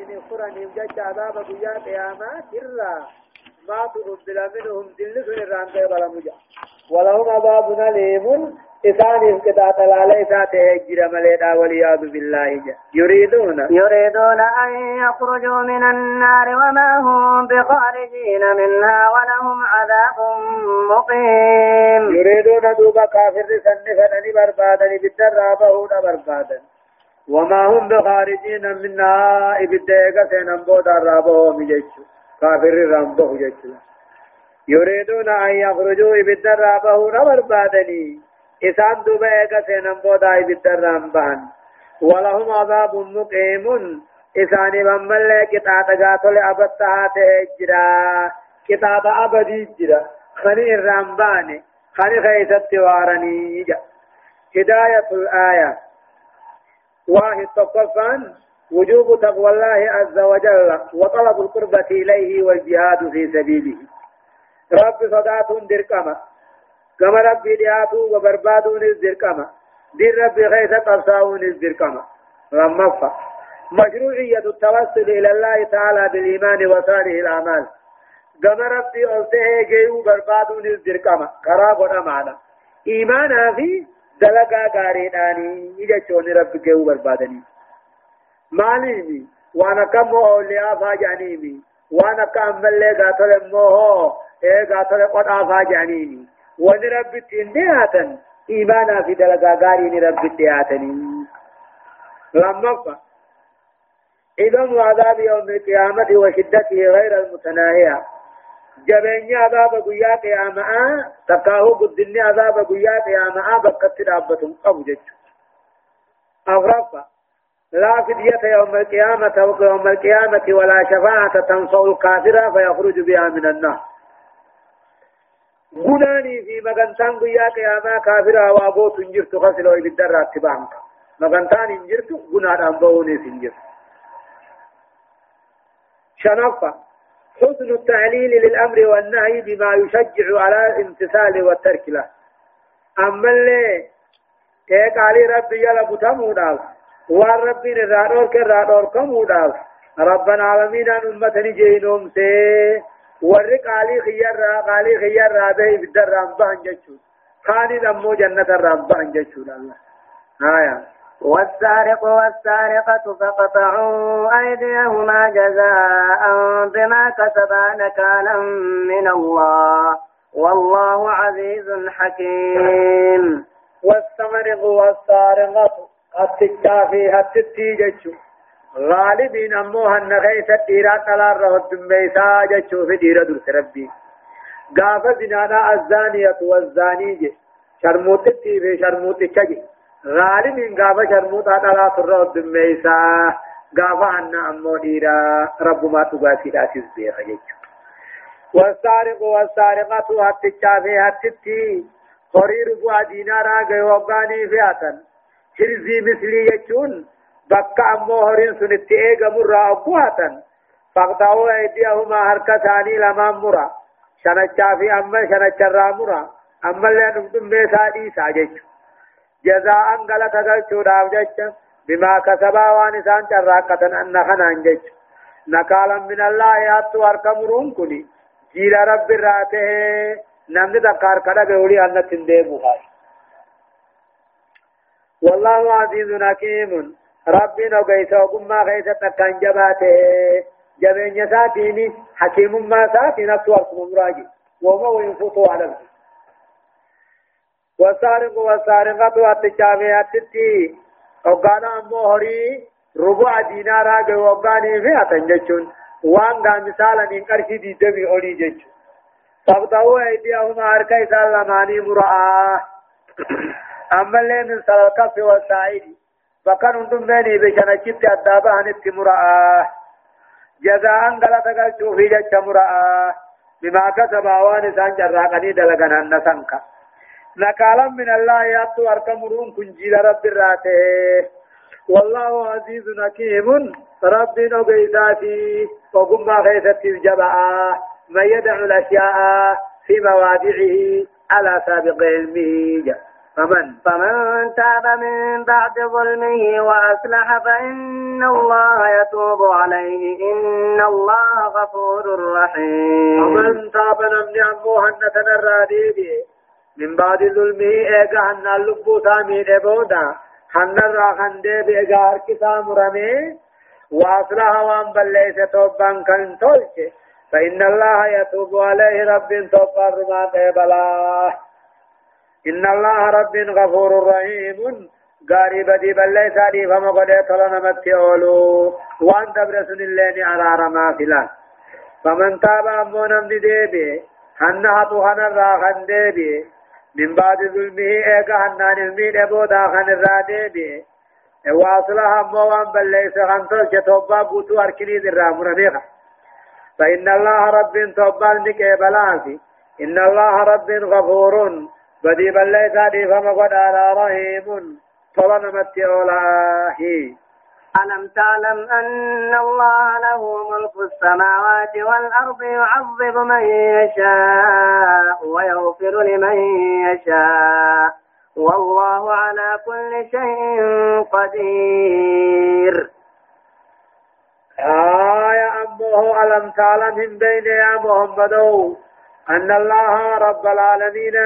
إن فرني جج عذاب قيا قيامات إرّا ما تقبل منهم دلس الران قبل مجا. ولهم عذاب أليم إسان قطعة العلي تهجر مليدا والعياذ بالله يريدون. يريدون أن يخرجوا من النار وما هم بخارجين منها ولهم عذاب مقيم. يريدون دوبا كافر سنفنني بربادا بالدر رابهون بربادا وما هم بخارجين منها إبدأ سينم بودا رابهم جيشو كافر رامبه جيشو يريدون أن يخرجوا إبدأ رابهون بربادني إسان دوبا إيقا سينم بودا إبدأ رامبهن ولهم عذاب مقيم. إسان بمال كتاب قاتل أبتها تهجرا كتاب أبدي جرا خني الرامباني خني خيست وارني هداية الآية. واحد تقفان وجوب تقوى الله عز وجل وطلب القربة إليه والجهاد في سبيله. رب صدات دركما. كما رب دياتو وبربادون الدركما. دين رب غيث قبصاون الدركما. رمفا مشروعية التوسل إلى الله تعالى بالإيمان وصالح الأعمال. كما ربي ألته جيو بربادون الدركما. قرابنا معنا. إيمانا في دلقا غاريداني إذا شون رب كيو بربادني ماليمي وأنا كم أولياء فاجعنيمي وأنا كم ملي قاتل موهو إيه قاتل قد آفاجعنيمي وان رب تندياتا إيمانا في دلقا غاريني رب تياتني لما فا إذن عذاب يوم القيامة وشدته غير المتناهية جبيني عذاب قيا قياما تكاهو قدني عذاب قيا قياما بكت رابة قبو جج. أغرفة لا فدية يوم القيامة يوم القيامة ولا شفاعة تنفع الكافر فيخرج بها من النار. غناني في مغنتان قيا قياما كافر وابو تنجرت خسلو إبدر اتبانك مغنتان انجرت غنان أنبوني سنجرت. شنفة حسن التعليل للأمر والنهي بما يشجع على الامتثال والترك له. أما اللي إيه قالي ربي يلا بتموداف وان ربي نرادور كرادور كموداف رب العالمين أن أمتني جينوم سي. ور قالي خيار قالي خيار رابي بدر رامبان جچو. خاني دمو جنة رامبان جچو الله آية والسارق والسارقة فقطعوا أيديهما جزاء بما كسبا نكالا من الله. والله عزيز حكيم. والسمرق والسارقة التجا فيها التتي غالبين أموها النغيثة ديرا تلار رهد ميسا جتشو في ديرا درس ربي. زنانا الزانية والزاني شرموت في شرموت تجي غالب غابة شرموتا دلا سر الدميسا غابة أن أمو رب ما داسيس بيخ جيش والسارق والسارقة هتتشا في هتتي خرير بوا دينارا غي وقاني فياتا حرزي مثلي يجون بكا أمو هرين سنتي إيغا مرا أبواتا فاقطعوا أيديهما هركتاني لما مرا شنچا في أما شنچا مرا أما اللي نمتم بيسا ديسا جيش جزاء غلط غلطو داف جچ. بما كسبا وان سان چراقتن ان خنان جچ. نکالا من الله یاتو ارکمرون کلی جیل رب راته نمد دکار کڑا گوڑی ان تندے بوهای والله عزيز حكيم ربي نو غيث وقما غيث تكن جباته جبين ساتيني حكيم ما ساتي نفسه أركم مراجي وما ينفطوا على الفي والسارق والسارقة أتشافي أتتي وقانا أمو هري ربع دينارا جو وقاني في أتنجشون وان دا مثالا من قرشي دي دمي أولي جيش فابتهوا أيديهما أركي سالماني مرآة أما اللي من سلالكف والسعيد فكان أنتم بيني بشنشت أدابا هنت مرآة جزاء غلط قلتو في جيش مرآة بما كسب آوان سان جراقني دلغنا النسنك نكالا من الله ياتو أركمرون كنجيل رب الراته والله عزيز حكيم. رب نقيداتي وقم غيثت الجبعة من يدع الأشياء في مواضعه على سابق علمه. فمن فمن تاب من بعد ظلمه وأصلح فإن الله يتوب عليه. إن الله غفور رحيم. ومن تاب نمني أمو هنة الراديبي من بعد ظلمه إيقا هنة اللبو سامي دبودا هنة راخن ديبي إيقا هركسا مرمي وأصلح وان بليس توبان كان تولش فإن الله يتوب عليه رب توبان رما قبلاه إن الله رب غفور رحيم غاري بدي بل ليس دي فما قد طلنا متئولو وان تبرسن اللين على رما فلان فمن تاب أمو نمدي ديبي هنها طوحنا راخن ديبي من بعد ظلمه ايقا هنان المين ابو داخن الرا ديبي واصلها أمو وان بل ليس غنطل كتوبا قوتو أركني ذي الرامون بيخا فإن الله رب توبا المكيبلانسي إن الله رب غفور. بدي بلي سادي فما قد على رحيم. طلنا متي أولاهي ألم تعلم أن الله له ملك السماوات والأرض يعذب من يشاء ويغفر لمن يشاء. والله على كل شيء قدير. آية أمه ألم تعلم من بين يا محمد؟ أن الله رب العالمين.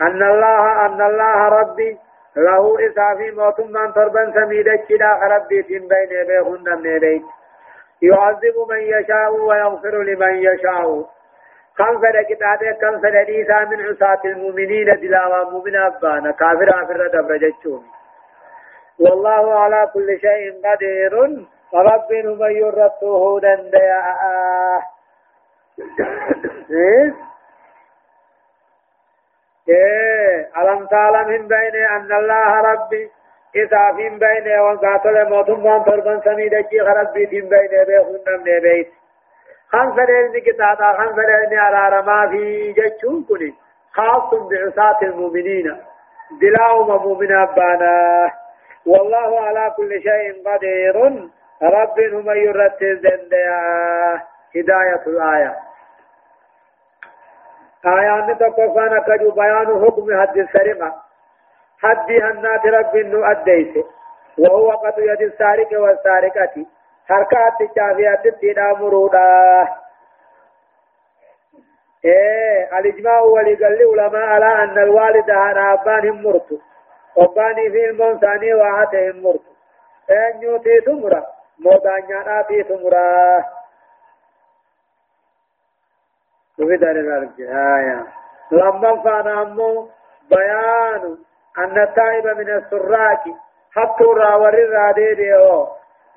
أن الله أن الله ربي. له إسافي موتم من تربا سميدة كدا ربي تن بين بيهن بيت يعذب من يشاء ويغفر لمن يشاء كم فد كتابه كم فد عيسى من عصاة المؤمنين دلاوا مؤمن أبانا كافر آفر دبر جتشون والله على كل شيء قدير رب من يرته دنديا إيه ألم تعلم من بين أن الله ربي إذا في بين وقاتل موتم من تربان سميدة كي ربي في بين بيخون من بيت خان فريني كتاتا خان فريني على رما في جتشون كني خاص بعصاة المؤمنين دلاو مؤمن أبانا والله على كل شيء قدير رب هم يرتز هداية الآية آيان تقفانا كجو بيان حكم حد السرقة حد هنات رب انه أديس وهو قد يد السارق والسارقة حركات الشافيات التنا مرودا إيه الإجماع ولقل علماء على أن الوالد هنا أبان مرت أباني في المنساني وعاتهم مرت أن يوتي ثمرة مودانيانا في ثمرة وفي دار الأرض آية لما فانا أمو بيان أن التائب من السراك حتى راور الرادي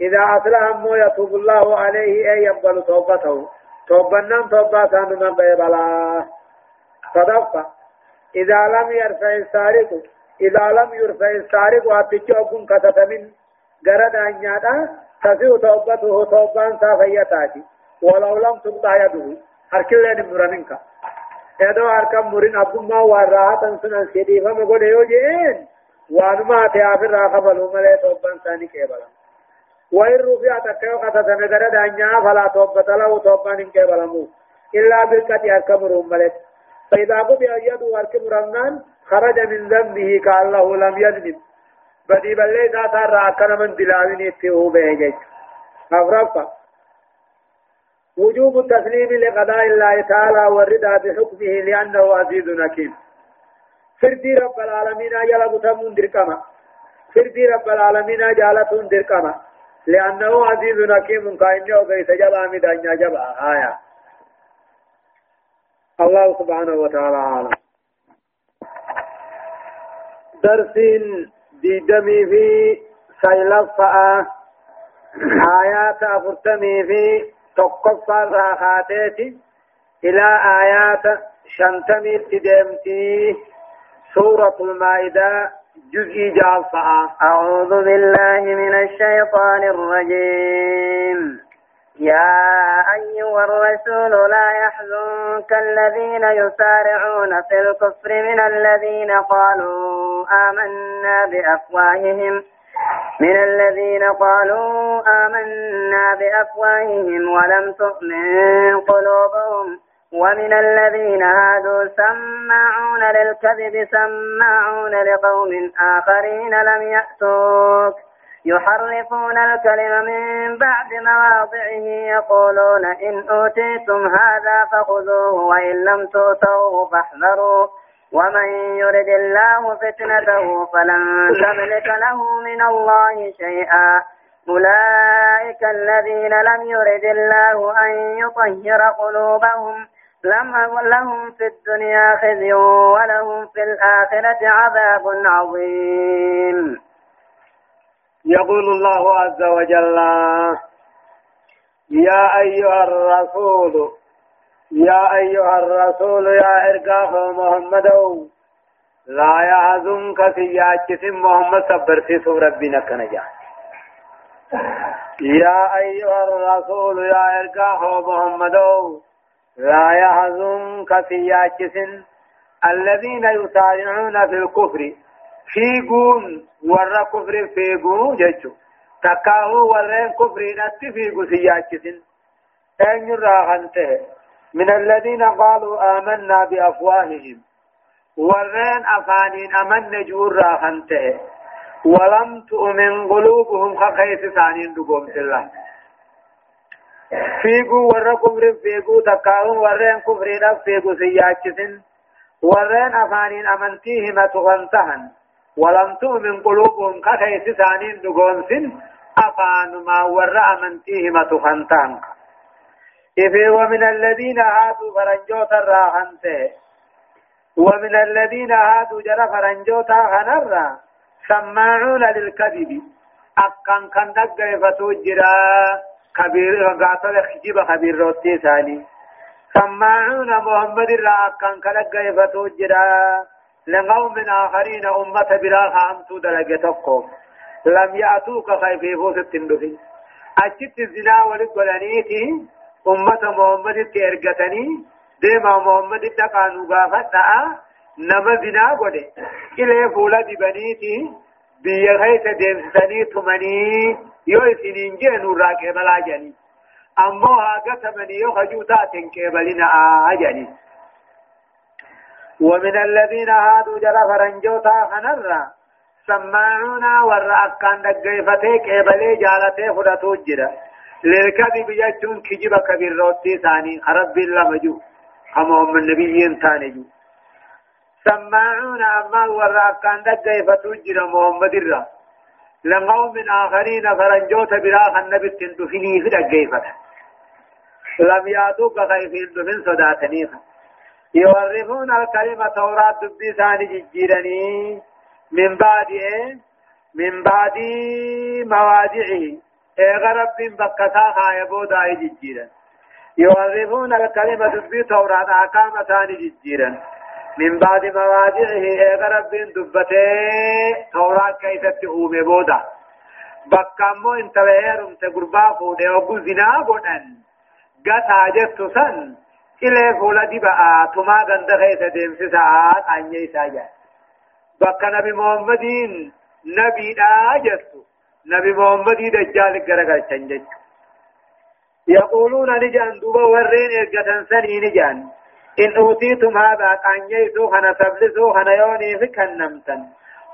إذا أصلح أمو يتوب الله عليه أي يقبل توبته توبنا توبة من بيبلا صدقة إذا لم يرفع السارق إذا لم يرفع السارق واتجوكم كتتمن غرد أن يادا تسيو توبته توبان سافيتاتي ولو لم تقطع يده harkilleen hin muraninka edoo harkan murin abbummaa waan raahatan sunan sidhiifama godhe yoo jeen waanuma ate afirraa kafalu malee toobban isaanii qeebalan وإن رفعت كيو قتت نجر دانيا فلا توبة له توبة إن قبلمو إلا بالكت أركمرهم ملك فإذا قضي يده أركمرنان خرج من ذنبه كأنه لم يذنب بدي بلي ذات راكنا من دلاوين اتهو بهجج أفرفا وجوب التسليم لقضاء الله تعالى والرضا بحكمه لأنه عزيز حكيم. فردي رب العالمين جل بتمون دركما. فردي رب العالمين جالتون دركما. لأنه عزيز حكيم كائن وكيس جبا مدانيا جبا. آية. الله سبحانه وتعالى عالم درس ديدمي في سيلفة. آيات أفرتمي في تقفى راخاتيتي إلى آيات شنتمي تدمتي سورة المائدة جزء جالصة أعوذ بالله من الشيطان الرجيم يا أيها الرسول لا يحزنك الذين يسارعون في الكفر من الذين قالوا آمنا بأفواههم من الذين قالوا آمنا بأفواههم ولم تؤمن قلوبهم ومن الذين هادوا سماعون للكذب سماعون لقوم آخرين لم يأتوك يحرفون الكلم من بعد مواضعه يقولون إن أوتيتم هذا فخذوه وإن لم تؤتوه فاحذروا ومن يرد الله فتنته فلن تملك له من الله شيئا. أولئك الذين لم يرد الله أن يطهر قلوبهم. لهم في الدنيا خزي ولهم في الآخرة عذاب عظيم. يقول الله عز وجل يا أيها الرسول يا أيها الرسول يا إرقاه محمد لا يحزنك سياجس محمد صبر في سورة ربنا كنجا. يا أيها الرسول يا إرقاه محمد لا يحزنك سياجس الذين يسارعون في الكفر فيقون ورى كفر فيقون جيشو تكاهو ورين كفر نتي فيقو سياجس أين راغنته من الذين قالوا آمنا بأفواههم ورين أفانين أمن جور راهنته ولم تؤمن قلوبهم خخيس ثانين دقوم الله فيقو ورى كفر فيقو تكاهم ورين كفرين فيقو سياكسن ورين أفانين أمنتيهم تغنتهن ولم تؤمن قلوبهم خخيس ثانين دقوم سن أفان ما ورى أمنتيهم تغنتهن إذ ومن الذين هادوا فرنجوتا راهنته. ومن الذين هادوا جرى فرنجوتا هنرا سماعون للكذب. أكن كان دقى فتوجرا. كبير قاتل خجيب خبير روتي ثاني. سماعون محمد را أكن كان دقى فتوجرا. لقوم آخرين أمة بلا خامتو دلقة لم يأتوك خيفي فوس التندفي أجت الزنا ولقلنيتي أمة محمد تيرغتني ديما محمد تقانو غافتا نما زنا غودي إلي فولا دي بنيتي بيا غيث ديمسني تمني يو سنين جنو راكي بلا جني أمو هاگا تمني يو خجوتا تنكيبلنا آجني ومن الذين هادوا جرى فرنجوتا خنرا سماعون ور أكان دقيفتي كيبلي جالتي فرطو جرى للكذب يجون كجب كبير روتي ثاني. رب الله مجو هم هم النبيين ثاني جو. سماعون أما ورا كان دقى فتوجر محمد الرا. لقوم آخرين فرنجوت براخ النبي تندفني في دقى فتح لم يأتوك خيفين دفن صداتني يورثون الكلمة توراة دبي ثاني من بعد إيه؟ من بعد موادعه ايغا رب بكتا خايا بودا ججيرا يعرفون الكلمة دبي توراة أحكام ثاني ججيرا من بعد مواضعه ايغا رب دبته توراة كيف تؤوم بودا بكامو انت ويرم تقربا فودي وقو زنا بودن قد حاجت سن إلى فولا دي بقى تما غند خيس ديمس ساعات عنيي ساجا بكا نبي محمدين نبي جسو نبي محمد دجال غرغل چنجج يقولون نجان دوبا ورين ارغتن سني نجان إن أوتيتم هذا قانيسو خنا سبلسو خنا يوني في كنمتن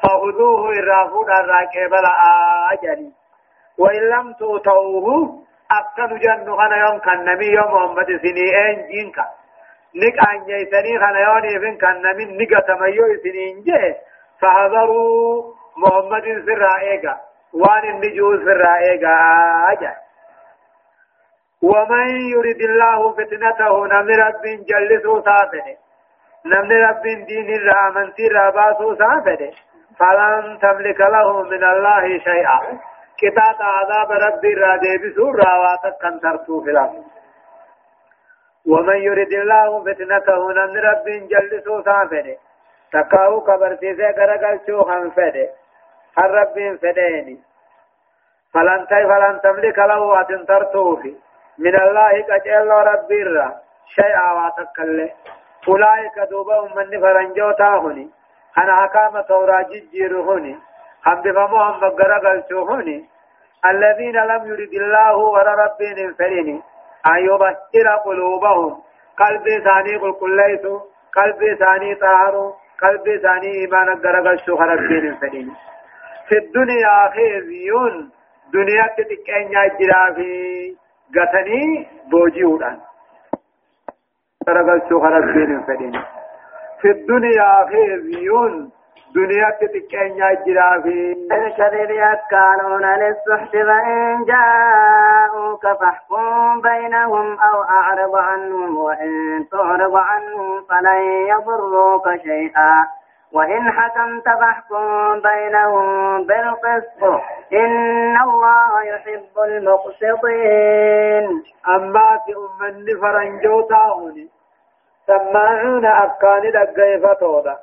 فخذوه الرافود الراكب الآجري وإن لم تؤتوه أكن جن خنا يوم كنمي يوم محمد سني أين جينكا نك أنيسني خنا يوني في كنمي نقتميو سنين جي فحذروا محمد سر رائقا وان النجوز الرائقة أجا ومن يريد الله فتنته نمن رب جلسه سافنه نمن رب دين الرامنتي راباسه سافنه فلن تملك له من الله شيئا كتاب عذاب رب الرادي بسور راواتك كان في الأرض ومن يريد الله فتنته نمن رب جلسه سافنه تقاو كبر سيسي غرقل شوخا فده هر رب فديني فلن فلن تملك له أتنترتوفي من الله كجل رب الرا شيئا واتكل أولئك دوبهم من فرنجوتا هني أنا حكام تورا ججير هني هم بفمهم مقرقل هني الذين لم يرد الله ورا ربهم فريني أن يبشر قلوبهم قلبي ثاني قل قل ليسو قلبي ثاني طهر قلبي ثاني إيمان الدرجة شو خربين فدين في الدنيا خزيون دنيا تتكين يجرا في قتني بوجيودان درجة شو خربين فدين في الدنيا خزيون دنيا تتكين جرا في الكذب يكالون للسحت فإن جاءوك فاحكم بينهم أو أعرض عنهم وإن تعرض عنهم فلن يضروك شيئا. وإن حكمت فاحكم بينهم بالقسط. إن الله يحب المقسطين. أما في أمني فرنجوتا هوني سماعون أفكان لقيفتودا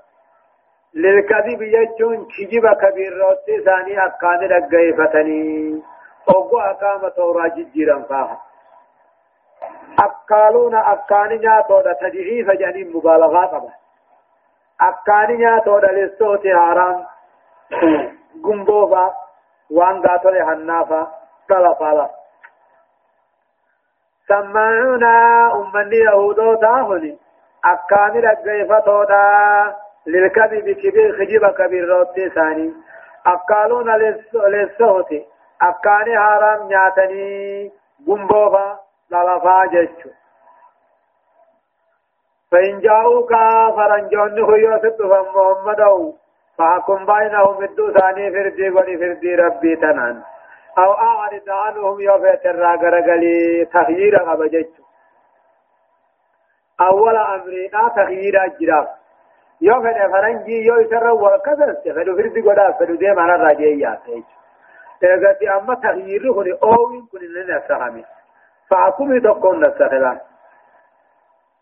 للكذب يجون كجب كبير روتي ثاني أكان لقيفتني أوغو أقام تورا ججيرا فاها. أكالون أكان نياتو تجعيف جانين مبالغة قبل أكان نياتو للصوت حرام قنبوفا وان قاتل حنافا طلفا سمعون أمني يهودو تاهني أكان لقيفتو للكذب كبير خجيب كبير روتي ثاني أقالون للصوت أقاني حرام نياتني قنبوفا للفا جيشو فإن جاءوك فرنجون خيو ستفا محمد فحكم بينهم الدو ثاني فردي ولي فردي ربي تنان أو أعرض عنهم يوفيت الراغرغلي تخيير قبجيشو أول أمرنا تخيير الجراف yoo fedhe faranjii yoo isarra wal kasaste fedhu firdi godhaaf fedhu deemaan irraa jeeyyaate jechuudha eegatti amma takhyiirri kun oowiin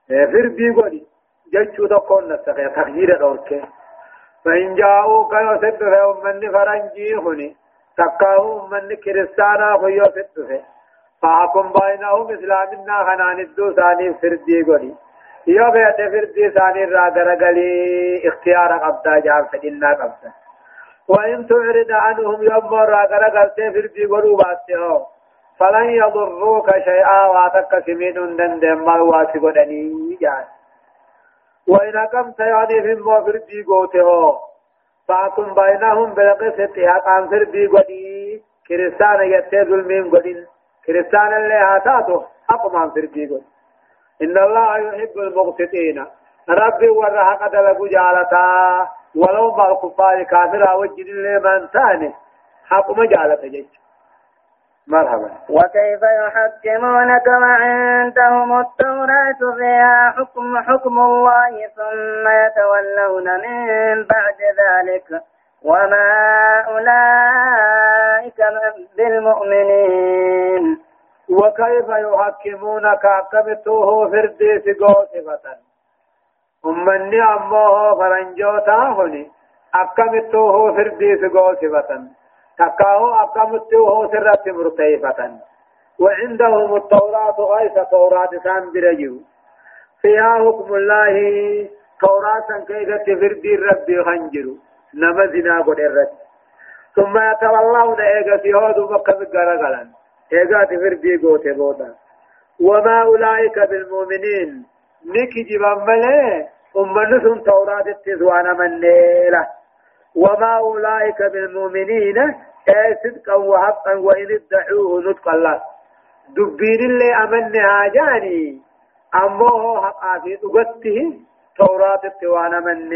firdii godhi. Jechuu tokkoon nasahe takhyiira dhorke. فإن جاءوك يوسف أمني فرنجي هني تكاو أمني كريستانا هو يوسف فأكم بينهم إسلامنا خنان الدو ثاني فردي قولي يو بيت فردي ثاني را غرغلي اختيار قبضا جاب فدنا قبضا وإن تعرض عنهم يوم را غرغلت فردي غرو باتيو فلن يضروك شيئا واتك سمين دندم ما واسي جان. وإن قمت يعني في فردي غوته فاكم بينهم بالقسط حقان فردي غدي كريستان يتي ظلمين غدين كريستان اللي هاتاتو أقمان فردي غدي إن الله يحب المقسطين. ربي ورها قد لقوا جالتا. ولو ما الكفار كافرا وجد لمن ثاني. حق ما جالتا جيش مرحبا. وكيف يحكمونك وعندهم التوراة فيها حكم حكم الله ثم يتولون من بعد ذلك وما أولئك بالمؤمنين. وكيف يحكمونك؟ أكمتوه فردي سقوطفة أمني أمه فرنجوتا هني أكمتوه فردي سقوطفة تكاهو أكمتوه سرة مرتيفة وعندهم التوراة غيث توراة سام برجو فيها حكم الله توراة كيف فردي ربي خنجر. نمزنا قد الرد. ثم يتولون إيغا سيهود مكة بقرقلا ايغات فردي غوتي بودا. وما أولئك بالمؤمنين. نكي جبان ملي. امنسون توراة التزوانا من ليلة وما أولئك بالمؤمنين. اي صدقا وحقا وان ادعوه نطق الله دبين اللي امنها جاني امه حقا في دغته توراة التوانا من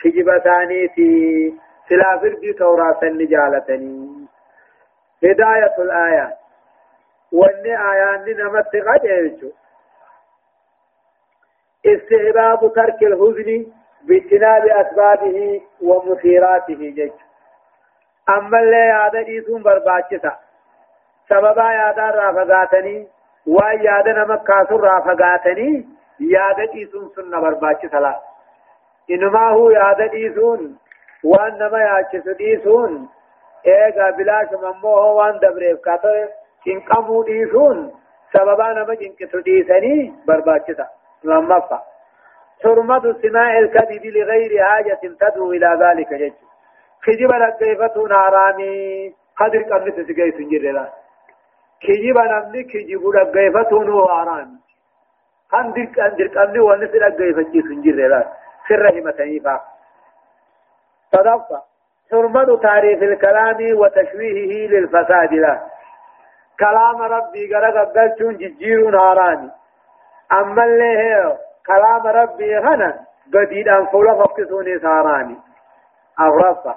كجب ثانيتي سلا فردي توراة النجالتني هداية الآية واني آيان نمت قد يلجو استحباب ترك الحزن باجتناب أسبابه ومثيراته جج أما اللي يادا إيسون برباچتا سببا يادا رافقاتني وان يادا نمكاسر رافقاتني يادا إيسون سنة برباچتا لا إنما هو يادا إيسون وان نما ياچس إيسون ايغا بلاش ممو هو وان دبريف كاتو چنقمو ديسون سببا نما چنقتو ديسني برباچتا لمفا حرمة سماع الكذب لغير حاجة تدعو إلى ذلك جج خجب لقيفتو نارامي قدر قمت سجيس جرلا كجب نمني كجب لقيفتو نو آرامي هم درك أن درك أمني ونسل أجي فجي سنجر لا سر همتني فا صدفة حرمة تعريف الكلام وتشويهه للفساد له كلام ربي قرق قلتون ججير ناراني أما اللي كلام ربي غنى قديد أن فولا فقسوني ساراني أغرصة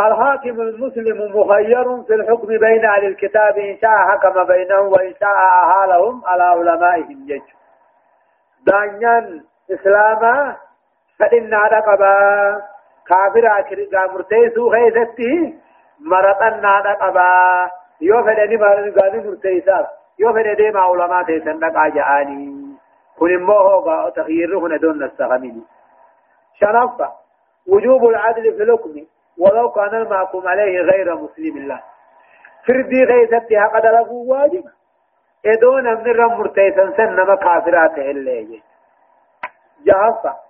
الحاكم المسلم مخير في الحكم بين أهل الكتاب إن شاء حكم بينهم وإن شاء أهالهم على علمائهم. يجب. دانيان إسلاما فإن رقبا كافر أكرقا مرتيسو خيثتي مرطن رقبا يو فدني مرغاني مرتيسا يو فدني ما علماء تيسن رقا جعاني كن موهو تغييره هنا دون نستغمين شنفة وجوب العدل في الحكم. ولو كان المحكوم عليه غير مسلم الله. فردي غيثتها قد له واجب. إدون من الرم مرتيسا سنما كافرات اللي جهفة.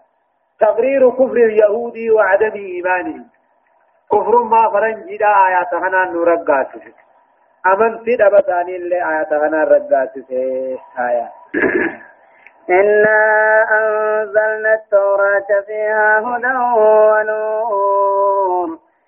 تقرير كفر اليهود وعدم إيمانهم كفر ما فرنجي دا آيات خنا نرقات أمن في دبتاني اللي آيات خنا رقات آيات إنا أنزلنا التوراة فيها هدى ونور.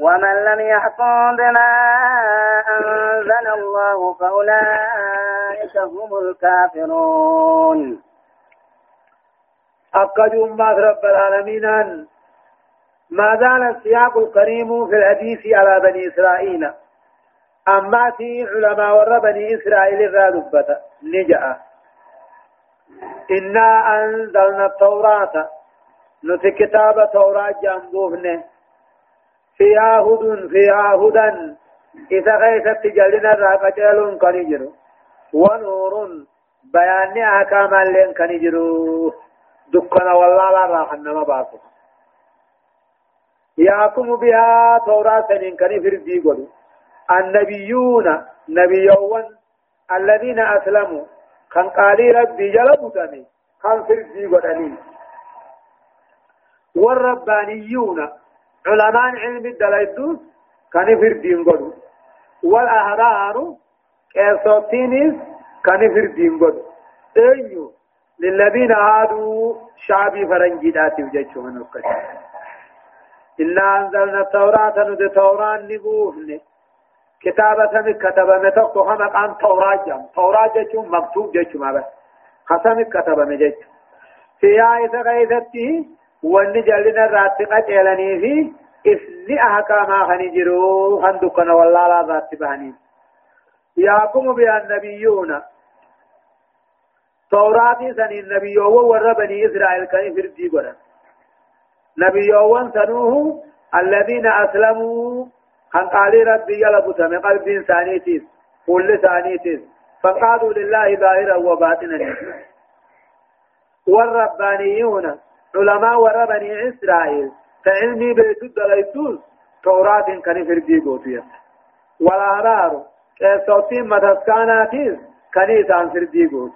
ومن لم يحكم بما أنزل الله فأولئك هم الكافرون. أقد أمة رب العالمين ما زال السياق الكريم في الحديث على بني إسرائيل. أما في علماء ور بني إسرائيل الرادبة نجأ. إنا أنزلنا التوراة. نتي كتاب توراة جنبوهن فيها هدى فيها هدى إذا غيثت جلنا الراقجل كنجر ونور بيان أحكام لين كنجر دكنا والله لا راح نما باسو يحكم بها توراة سنين كني فردي قدو النبيون نبيون الذين أسلموا. كان قالي ربي جلبتني كان فردي قدني والربانيون علماء علم الدلائل كان فردي قدو. والأهرار كيسوتينيس كان فردي قدو. أيو للذين هادوا شعبي فرنجي داتي وجيشو من القشي إنا أنزلنا التوراة ندي توراة نبوهن كتابة كتب متوقع هم قام توراة جم توراة جيشو مكتوب جيشو ما بس. خسم كتب مجيشو في آية غيثته وان جلنا راتقة إلاني في إسني أحكاما خنجرو هندقنا والله لا ذات بهني يحكم بها النبيون توراتي سن النبيو ور بني إسرائيل كان فردي قرن نبيوان سنوه الذين أسلموا خان قال ربي يلبو تم قلب ثانيتيس كل ثانيتيس فقالوا لله ظاهرا وباطنا والربانيون علماء ور بني إسرائيل كعلمي بيت الدليتوس توراة كان فردي قوتيا والأحرار كيسوتين مدسكاناتيس كنيسان فردي قوت.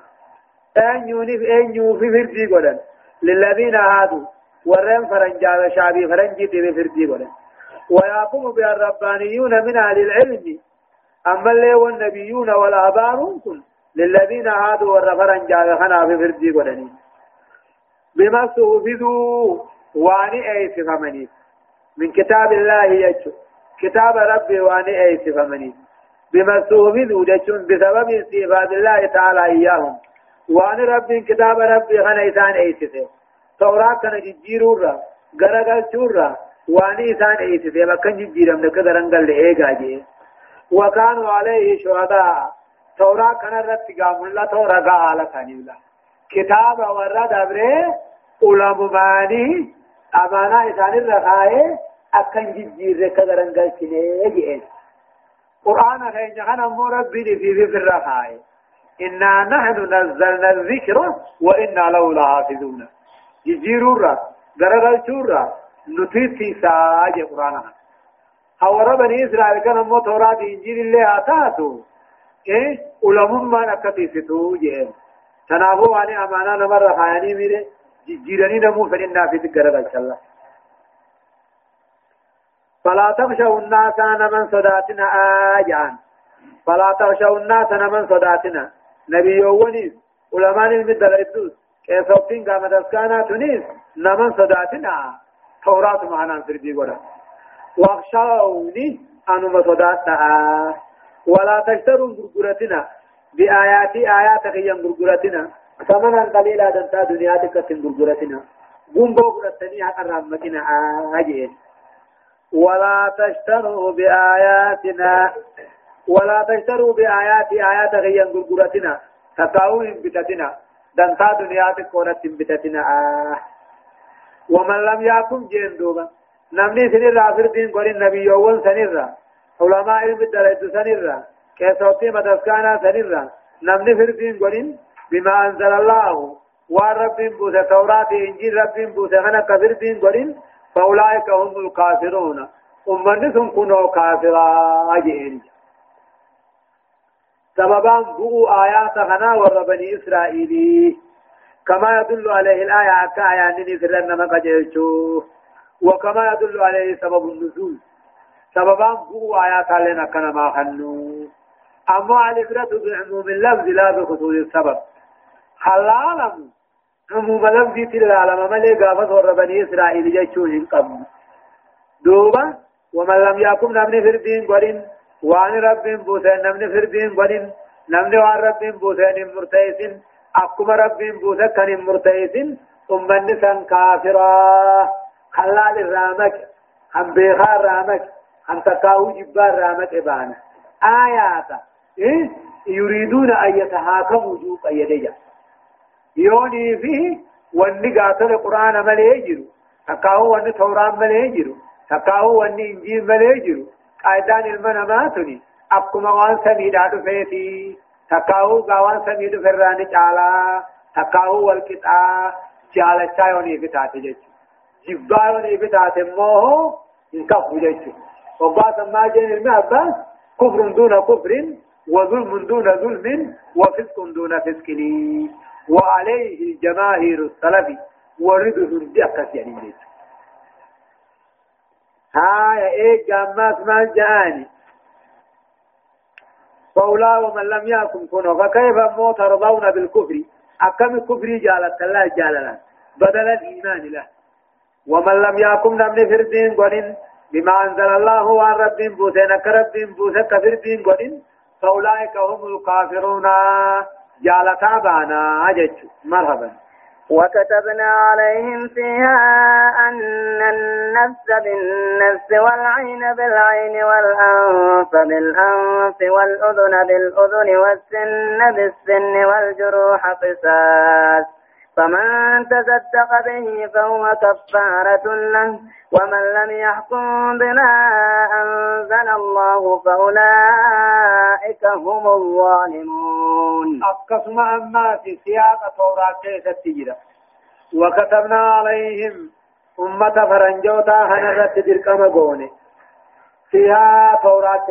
أن يوني أن يوفي فردي قولن؟ للذين هادوا ورم فرنجا شعبي فرنجي تبي فردي قولن. ويقوم بها الربانيون من أهل العلم. أما اللي والنبيون والآبار للذين هادوا ور فرنجا خنا في فردي قولن بما استوفدوا واني أي فمني من كتاب الله يجو. كتاب ربي واني أي فمني بما استوفدوا بسبب استيفاد الله تعالى إياهم. وان رب كتاب ربي غنا إسان ايسفه توراة كان ججيرورا غرغل چورا وان إسان ايسفه مكان ججيرم نك درنگل ايغا جي وكانوا عليه شهداء. توراة كان رب قام الله تورا قال كانيولا. كتاب ورد أبره علماني أمانة إسان الرخائه أكن ججير كدرنگل چنه جئ قرآن خيجا خنا مو ربي في في الرخائه إنا نحن نزلنا الذكر وإنا له لحافظون. جزيرورا غرغل شورا نتيتي ساجي قرآن. هورا بني إسرائيل كان مو توراة إنجيل الله آتاتو. إيه؟ علماء ما نكتي ستو جيه تنابو واني أمانا نمر خياني ميري جيراني نمو فإننا في تقرر الله فلا تخشوا الناس من صداتنا آجان فلا تخشوا الناس من صداتنا نبي يوونيس علماء المدل إدوس كيسوبتين قامت أسكانا تنيس نمن صداتنا توراة معنا سردي قولا واخشوني أنما صداتنا ولا تشتروا غرغرتنا بآياتي آيات غيا غرغرتنا ثمنا قليلا دنتا دنياتك غرغرتنا قنبو قرتني حق رحمتنا آجين. ولا تشتروا بآياتنا. ولا تشتروا بآيات آيات غيا غرغرتنا تقاوهم بتتنا. دنتا دنياتك قولت بتتنا. آه. ومن لم يكن جين دوبا. نمني سنر رافر دين قول النبي يوون سنر علماء علم الدلائد سنر كيسوتي مدسكانا سنر نمني فر دين قول بما أنزل الله ورب بوسى توراة إنجيل رب بوسى غنى كفر دين قول فأولئك هم الكافرون أمني سنكونوا كافرا أجئين سببا بؤوا آيات غنا ور بني إسرائيل كما يدل عليه الآية أكا آيان نفرن ما وكما يدل عليه سبب النزول سببا بؤوا آيات لنا كنا ما خنو أما الإفراد بعموم اللفظ لا بخصوص السبب حلالم. عموم لفظ تلالم ملي قافت ور بني إسرائيل جيشو قبل دوبا ومن لم يكن نمني فردين قرين وان رب بوسين نمني فردين قرين نمني وان رب بوسين مرتيسين أكما رب بوسين كان مرتيسين أمني سن كافرا خلال الرامك هم بيخار رامك هم تقاو جبار رامك إبانا آيات إيه؟ يريدون أن يتحاكموا جوق أيديا يوني فيه واني قاتل القرآن مليجر تقاو واني توران مليجر تقاو واني إنجيل مليجر قايدان المناماتني أكما وان سميدا دفيتي تقاو قوان سميد فراني چالا تقاو والكتا. چالا چايوني فتاتي جيچ جباروني فتاتي موهو انكفو جيچ وبعد ما جين المعباس. كفر دون كفر. وظلم دون ظلم وفسق دون فسق. وعليه جماهير السلف ورده بأكس يعني جيچ هاي إيه جامات ما جاني فولا ومن لم يكن كنوا. فكيف مو ترضون بالكفر؟ أكم الكفر جالت الله جاللا بدل الإيمان له. ومن لم يكن نمن فردين قلن. بما أنزل الله وان رب بوسين كرب بوسين كفر دين قلن. فأولئك هم الكافرون. جالتا بانا أجج مرحبا. وكتبنا عليهم فيها أن النفس بالنفس والعين بالعين والأنف بالأنف والأذن بالأذن والسن بالسن والجروح قصاص. فمن تصدق به فهو كفارة له ومن لم يحكم بما أنزل الله فأولئك هم الظالمون. أقسم أما في سياق توراة كيسة وكتبنا عليهم أمة فرنجوتا هنرت درقم قوني فيها توراة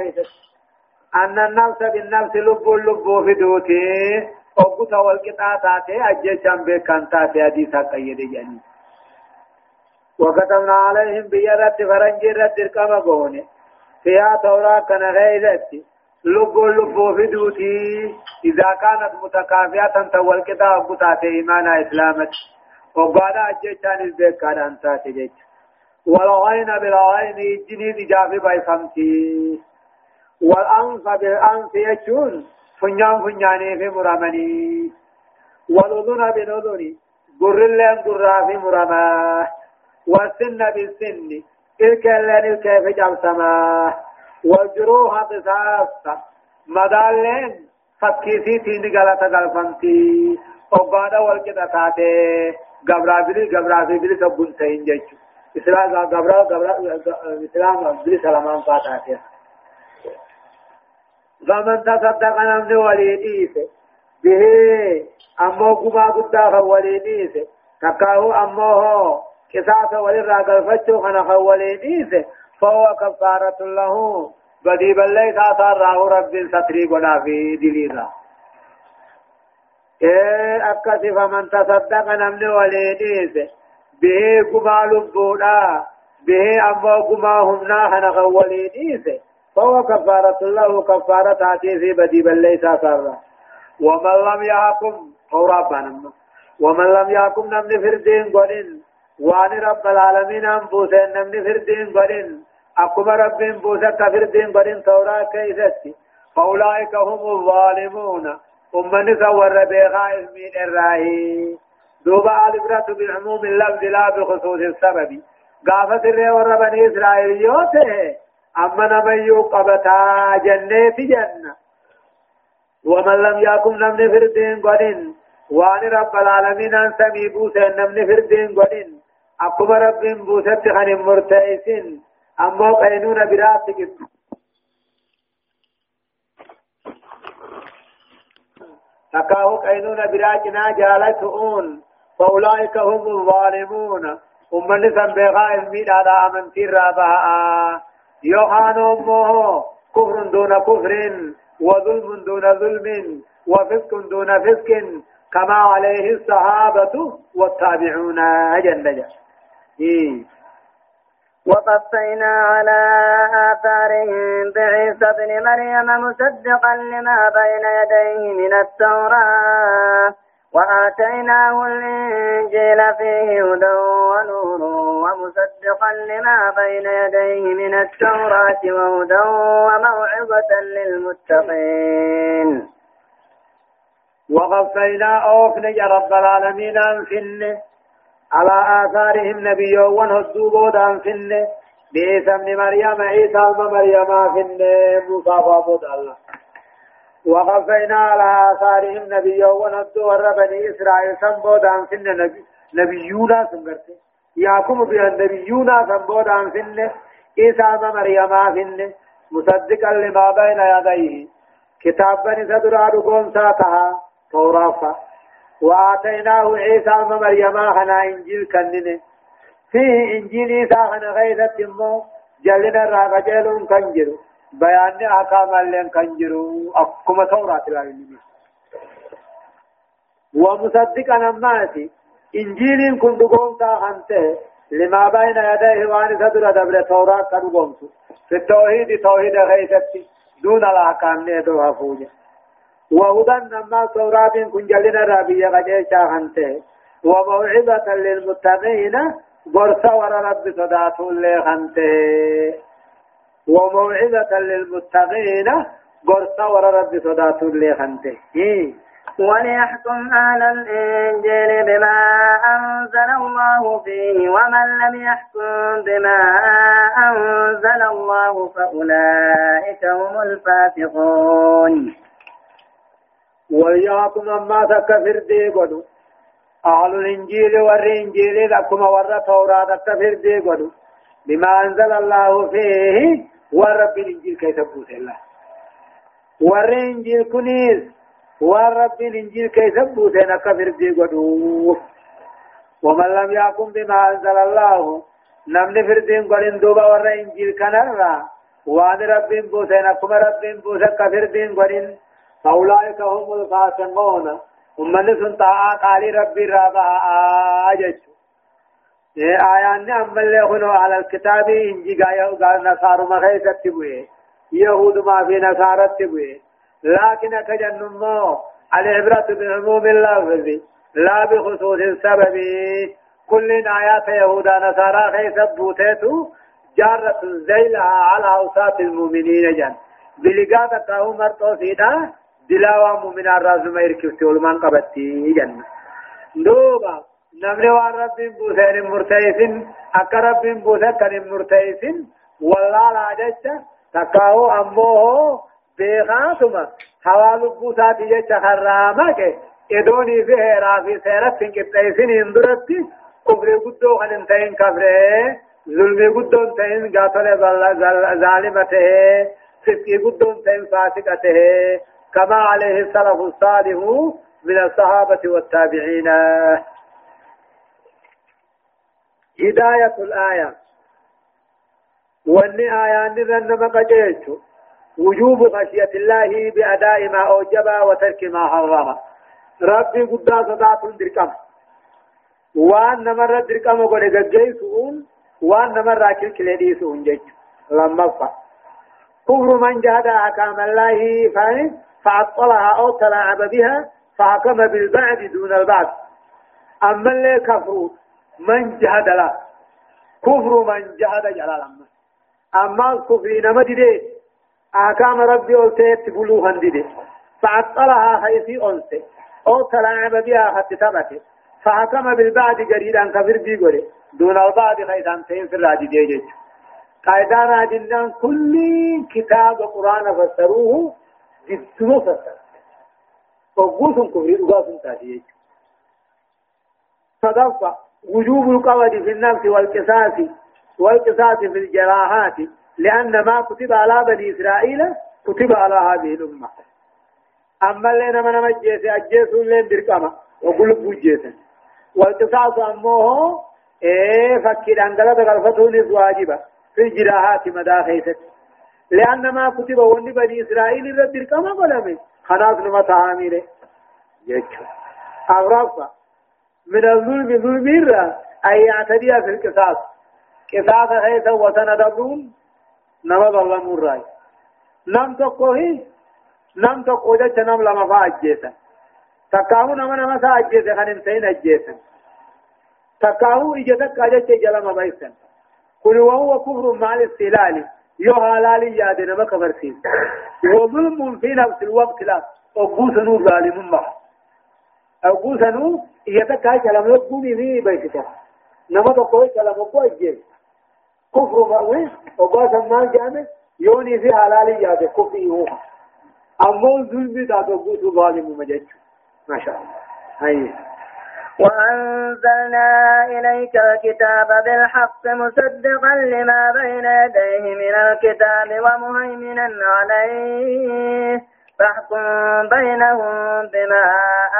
أن النفس بالنفس لب لب في دوتي. أبوتا والقطاع تاتي أجيشان بكان تاتي حديثا قيد جاني وكتبنا عليهم بيرت فرنجي رت درقم قوني فيها توراة كان غيرت لب لب في دوتي إذا كانت متكافئة تولقطاع أبوتا إيمانا إسلامت وبعد أجيشان البكان أنتاتي جيش والعين بالعين جنين إجابة بايفمتي والأنف بالأنف يجون فنيان فنياني في مرامني والأذن بالأذن قر اللين قرى في مرامة والسن بالسن إلك اللين كيف جبسما والجروح قصاص مدالين فكيسي تيني غلطة غلطنتي وبعد والكتا تاتي غبرابلي غبرابلي سبون سين جيشو اسلام غبرا غبرا اسلام بلي سلامان فاتاتي فمن تصدق نمن وليديس به أمو كما قد وليديس تكاهو أمو قصاص ولرا قلفتو خنا خولي ديسه فهو كفارة له بدي بلي ساثار راه رب ستري قنا في دليلا إيه أكسي فمن تصدق نمن ولي ديسه به قما لبودا به أما قما همنا خنا خولي ديسه فهو كفارة له كفارة تاتي في بدي بلي ساثار ومن لم يحكم فورا بانما ومن لم يحكم نمن فردين قلن وان رب العالمين أن بوسين نمن فردين قلن أكما رب بوسك فردين قلن تورا كيستي. فأولئك هم الظالمون. أمني سور بيغا اسمين الراهي دوبا الإبرة بعموم اللفظ لا بخصوص السبب. قافت الرئي وربني إسرائيل يوته أما نمن يقبتا جنة جنة. ومن لم يكن نمن فردين قدين وان رب العالمين أن سمي بوسى نمن فردين قدين أكما رب بوسى خن مرتئسين. أما قينون براتك تكاهو قينون براجنا جالتؤون فأولئك هم الظالمون. أمني سنبغا المين على أمنتي رابعا. يوحان أمه كفر دون كفر وظلم دون ظلم وفسق دون فسق كما عليه الصحابة والتابعون جنة إيه. وقفينا على آثارهم بعيسى ابن مريم مصدقا لما بين يديه من التوراة. وآتيناه الإنجيل فيه هدى ونور ومصدقا لما بين يديه من التوراة وهدى وموعظة للمتقين. وقفينا أوفن يا رب العالمين أنفن. على آثارهم نبي ونهدوبود أنفن بعيسى ابن مريم عيسى ابن مريم فن مصافى الله. وقفينا على آثارهم نبي ونهدو ور بني إسرائيل سنبود أنفن نبي نبيونا سنگرته يعقوب بها نبيونا سنبود أنفن عيسى ابن مريم فن مصدقا لما بين يديه. كتاب بني سدرا رقوم ساتها توراة وآتيناه عيسى مريم خنا إنجيل كننه فيه إنجيل عيسى خنا غيثة مو جلنا راقجل كنجر بيان أحكام اللين كنجر أكما توراة العلمين ومصدقا نماتي إنجيل كن دقوم تاخنته. لما بين يديه وان صدر دبر توراة كدقوم في التوحيد توحيد غيثة دون الأحكام نيتو هفوجه وهدى نما سورات كن جلنا ربي غجي شاخنته. وموعظة للمتقين. برسا ور رب صدات لخنته وموعظة للمتقين. برسا ور رب صدات لخنته وليحكم أهل الإنجيل بما أنزل الله فيه ومن لم يحكم بما أنزل الله فأولئك هم الفاسقون. وياكم أما تكفر دي قدو. أهل الإنجيل والإنجيل لكم ور توراة تكفر دي قدو. بما أنزل الله فيه ورب الإنجيل كي تبوت الله ور إنجيل كنيس ورب الإنجيل كي تبوت نكفر دي قدو ومن لم يحكم بما أنزل الله نمن فردين قلن دوبا ور إنجيل كنرا وان رب بوسين أكما رب بوسين كفر دين قلن فأولئك هم الفاسقون ومن سنطاعة قال ربي رابع آجج آيان أما اللي على الكتاب إنجي قال نصار مخيسة تبوي يهود ما في نصارى تبوي لكن أتجن مو العبرة بعموم اللفظ لا بخصوص السبب كل آيات يهودا نصارى خيسة بوتيتو جارة زيلها على أوساط المؤمنين جن بلغات تاو مرتو سيدا دلاوا مؤمن الراس ما يركبت ولمان قبتي جنة دوبا نمر وان رب بوسين مرتيسين أكا رب بوسين كان مرتيسين والله لا جيش تكاو أموه بيغاتما حوال بوسات جيش خرامك إدوني في هيرا في سيرت كتايسين اندرتي كفر قدو خلنتين كفر ظلم قدو انتين قاتل ظالمته فسق قدو انتين فاسقته كما عليه السلف الصالح من الصحابة والتابعين هداية الآية واني آيان نرن مقجيش وجوب خشية الله بأداء ما أوجب وترك ما حرم ربي قد صدات دركم وان نمر دركم قد جيسون وان نمر كل كليسون جيش لما فا كفر من جهد أحكام الله فاهم فعطلها أو تلاعب بها فحكم بالبعد دون البعد أما اللي كفر من جهد لا. كفر من جهد جلال أما أما الكفر نما دي أحكام ربي أولتي تبلو هندي فعطلها حيثي أنسي. أو تلاعب بها حتى تبت فحكم بالبعد جريدا كفر بيقولي دون البعد خيثان تين في الراجي دي قاعدة راجلان كل كتاب القرآن فسروه جدو فسر. وقوسم كفر وقاسم تاتيه صدفة وجوب القود في النفس والقصاص والقصاص في الجراحات لأن ما كتب على بني إسرائيل كتب على هذه الأمة. أما اللي من مجيس أجيس لين برقمة وقل بوجيس والقصاص أمه إيه فكر أنقلت غرفته واجبة في الجراحات مدى خيست لأن ما كتب وني بني إسرائيل رب برقمة قلمي. خلاص نما تعامله يجب أغرفة من الظلم ظلم الرا أن يعتدي في القصاص. قصاص حيث وسندبون نما ظلم الرأي. نم تقوه نم تقوه جت نم لما فاجيسا تكاهو نما نما ساجيسا خنم سين أجيسا تكاهو إجتك أجت جلما بيسا قل وهو كفر مع الاستهلال يو حلال ياد نما كفرسين وظلم في نفس الوقت لا. أقوسنو ظالم ما أقوسنو يتكا كلام يقوني في بيتك نما تقوي كلام جيل كفر مأوي وقاسا ما جامع يوني في حلال ياد كفر هو أما ظلم ذات أقوس ظالم مجد ما شاء الله هاي وأنزلنا إليك الكتاب بالحق مصدقا لما بين يديه من الكتاب ومهيمنا عليه فاحكم بينهم بما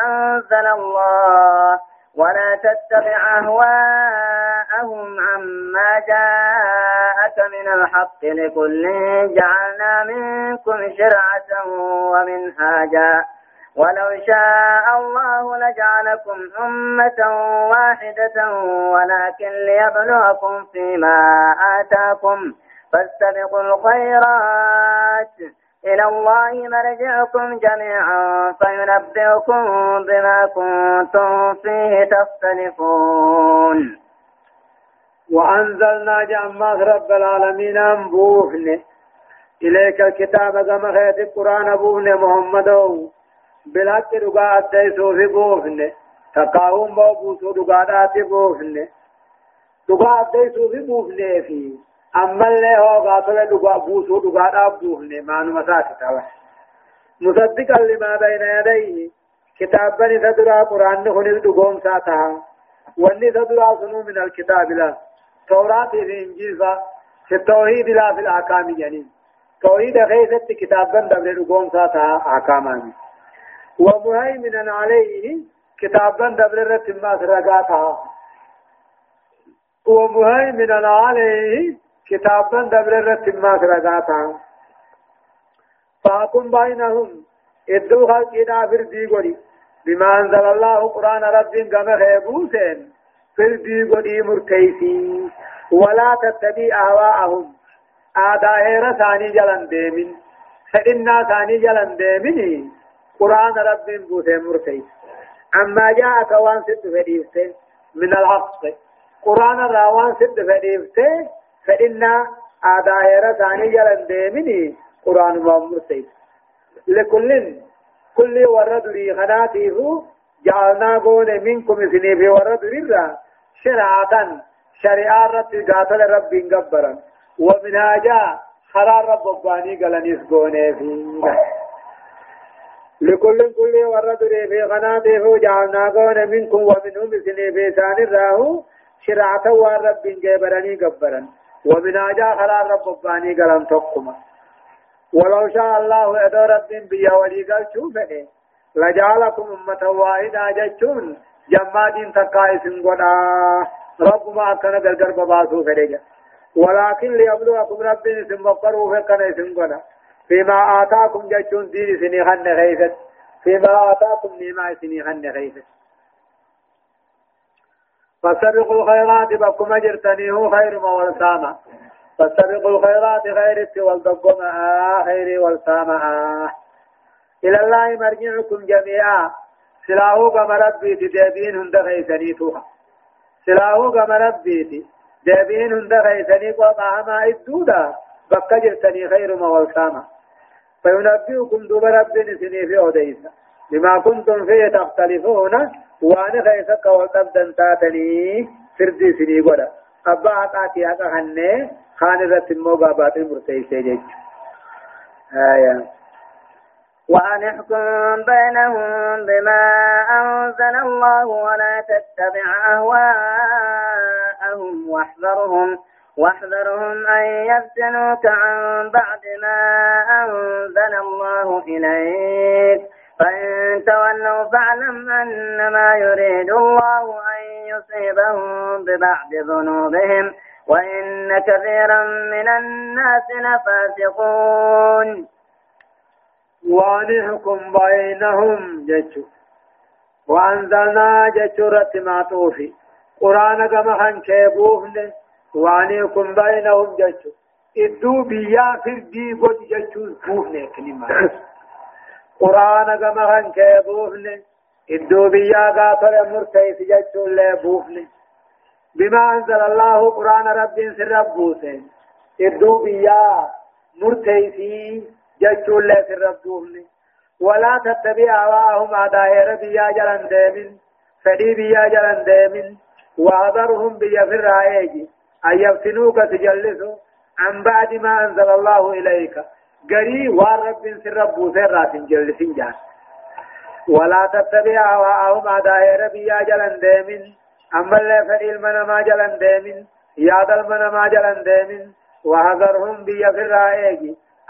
أنزل الله ولا تتبع أهواءهم عما جاءك من الحق لكل جعلنا منكم شرعة ومنهاجا. ولو شاء الله لجعلكم أمة واحدة ولكن ليبلوكم فيما آتاكم. فاستبقوا الخيرات. إلى الله مرجعكم جميعا فينبئكم بما كنتم فيه تختلفون. وأنزلنا جمع رب العالمين أنبوهن. إليك الكتاب كما خيط القرآن بوهن محمد. بلاك رقاء الديسو في بوهن. تقاهم بوبوسو رقاء بوهن رقاء الديسو في بوهن فيه اللي هو قاتل دقاء بوسو دقاء أبوهن ما نمسات توا مصدقا لما بين يديه كتابا ندرا قرآن نخل دقوم ساتا واني تدرا سنو من الكتاب لا توراة في إنجيل في التوحيد لا في الأحكام يعني توحيد خيست كتابا دبر دقوم ساتا أحكاما ومهيمنا عليه كتابا دبر رتما سرقاتها ومهيمنا عليه كتابا دبر الرتما كرغاتا فاكم بينهم. ادو خلقنا فردي قولي. بما أنزل الله قرآن رب قم خيبوسين. فردي قولي مرتيسي. ولا تتبع أهواءهم. آدائر ثاني جلن ديمن فإنا ثاني جلن ديمني قرآن رب بوسين مرتيس. أما جاءك وان ست فديفته من الحق. قرآن راوان ست فديفته فإن آدائر ثاني جلن ديمني قرآن ممرسي لكل كل ورد لي خناتيه جعلنا قول منكم اثنين في ورد لله شرعة شريعة رب قاتل رب قبرا ومنهاجا خرار رب باني قلنيس قونه فيه. لكل كل ورد لي في خناتيه جعلنا قول منكم ومنهم اثنين في ثاني الراهو شرعة ورب قبرني قبرا ومن أجا خلال رب باني قلم تقما ولو شاء الله إذا رب بيا ولي قال شوفه. لجعلكم أمة واحدة جتشون. جماد تقائس قدا. رب ما كان غرغر بباسو فريجا. ولكن ليبلوكم رب اسم وقروا فكان اسم قنا فيما آتاكم جاتون دين سني خن غيثت فيما آتاكم نعمة سني خن غيثت فسبقوا الخيرات بكم أجرتني هو خير ما والسامة فسبقوا الخيرات خير والدقم خير والسامة إلى الله مرجعكم جميعا. سلاهو كما ربي تدابين هند غيثني توها سلاهو كما ربي تدابين هند غيثني قوما هما إدودا. بكا جرتني خير ما والسامة فينبئكم دوب ربي سني في أوديسا بما كنتم فيه تختلفون. وأنا خيسك وقبدا تاتني فردي سني قدا أبا حقاتي حقا خنه خان رت الموقع باطل مرتيسي جيج آية وأن احكم بينهم بما أنزل الله ولا تتبع أهواءهم واحذرهم واحذرهم أن يفتنوك عن بعد ما أنزل الله إليك فإن تولوا فاعلم أنما يريد الله أن يصيبهم ببعض ذنوبهم وإن كثيرا من الناس لفاسقون. ونحكم بينهم جتشو وأنزلنا جتشو رت معطوفي قرآن كما خان كيبوفن وعنيكم بينهم جتشو إدو بيا فردي قد جتشو بوفن كلمة. قرآن كما خان كيبوفن إدو بيا غافر مرتيس جتشو اللي بوفن بما أنزل الله قرآن رب سر بوسين إدو بيا مرتيسي جچول لے سر ربوهن ولا تتبع هواهم عدائر بيا جلن ديمن فدي بيا جلن ديمن وحذرهم في الرائج أن يفتنوك تجلسوا عن بعد ما أنزل الله إليك قري والرب سر ربو سر جلسين جان ولا تتبع هواهم عدائر بيا جلن ديمن أما اللي فدي المنما جلن ديمن ياد المنما جلن ديمن وحذرهم بيا في الرائج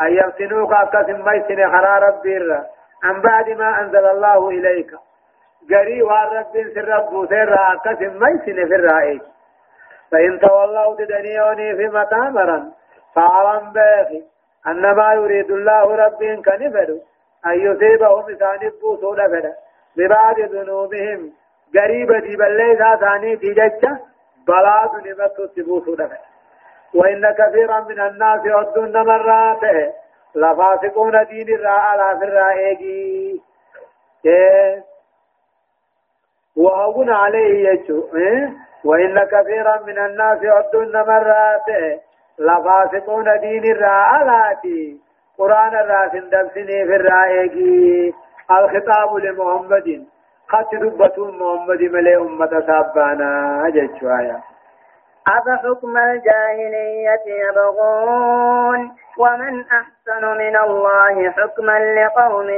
أن يفتنوك أكسم ميسن خرا ربي الرا عن بعد ما أنزل الله إليك قري والرب سر سر أكسم ميسن في الرائج فإن تولوا تدنيوني في متامرا فعلم باخي أنما يريد الله رب كنفر. أن يصيبهم إسان بوسو لفر. ببعض ذنوبهم. قريبة بليسا ثاني في ججة بلاد نمت تبوسو لفر. وإن كثيرا من الناس يعدون مرات لفاسقون دين الراء على في الرائقي وهون عليه يجو. وإن كثيرا من الناس يعدون مرات لفاسقون دين على قرآن الراس دبسني في الرائقي الخطاب لمحمد قد دبة محمد ملئ أمة سابانا جيتشو آيات أفحكم الجاهلية يبغون ومن أحسن من الله حكما لقوم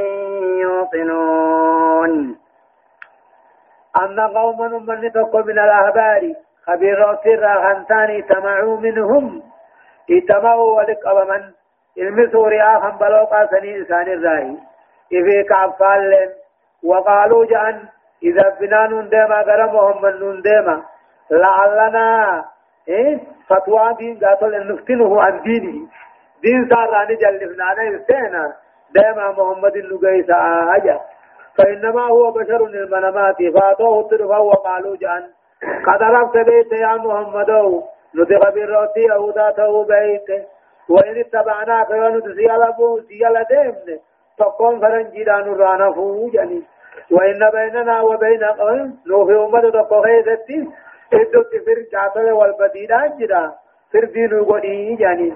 يوقنون أن قوما من تقو من الأهبار خبير سر غنتان تمعوا منهم اتمعوا ولك من المسوا رياحا بلوقا سني إنسان الراهي إذا كعفال وقالوا جأن إذا بنان ديما غرمهم من ديما لعلنا إيه فتوى دين قاتل نفتنه عن دينه دين ساراني جلفنا نستينا دائما محمد اللقيس آجا فإنما هو بشر المنامات فاتوه الطرفا وقالوا جان قد عرفت بيت يا محمد نطق بالروتي أو ذاته بيت. وإن اتبعناك ونت سيالبو سيال ديمن تقوم فرنجيدان رانا فوجني. وإن بيننا وبين نوفي أمد تقو خيزتي. إدو تفر جاتل والبديدان جدا فر دينو قدي جاني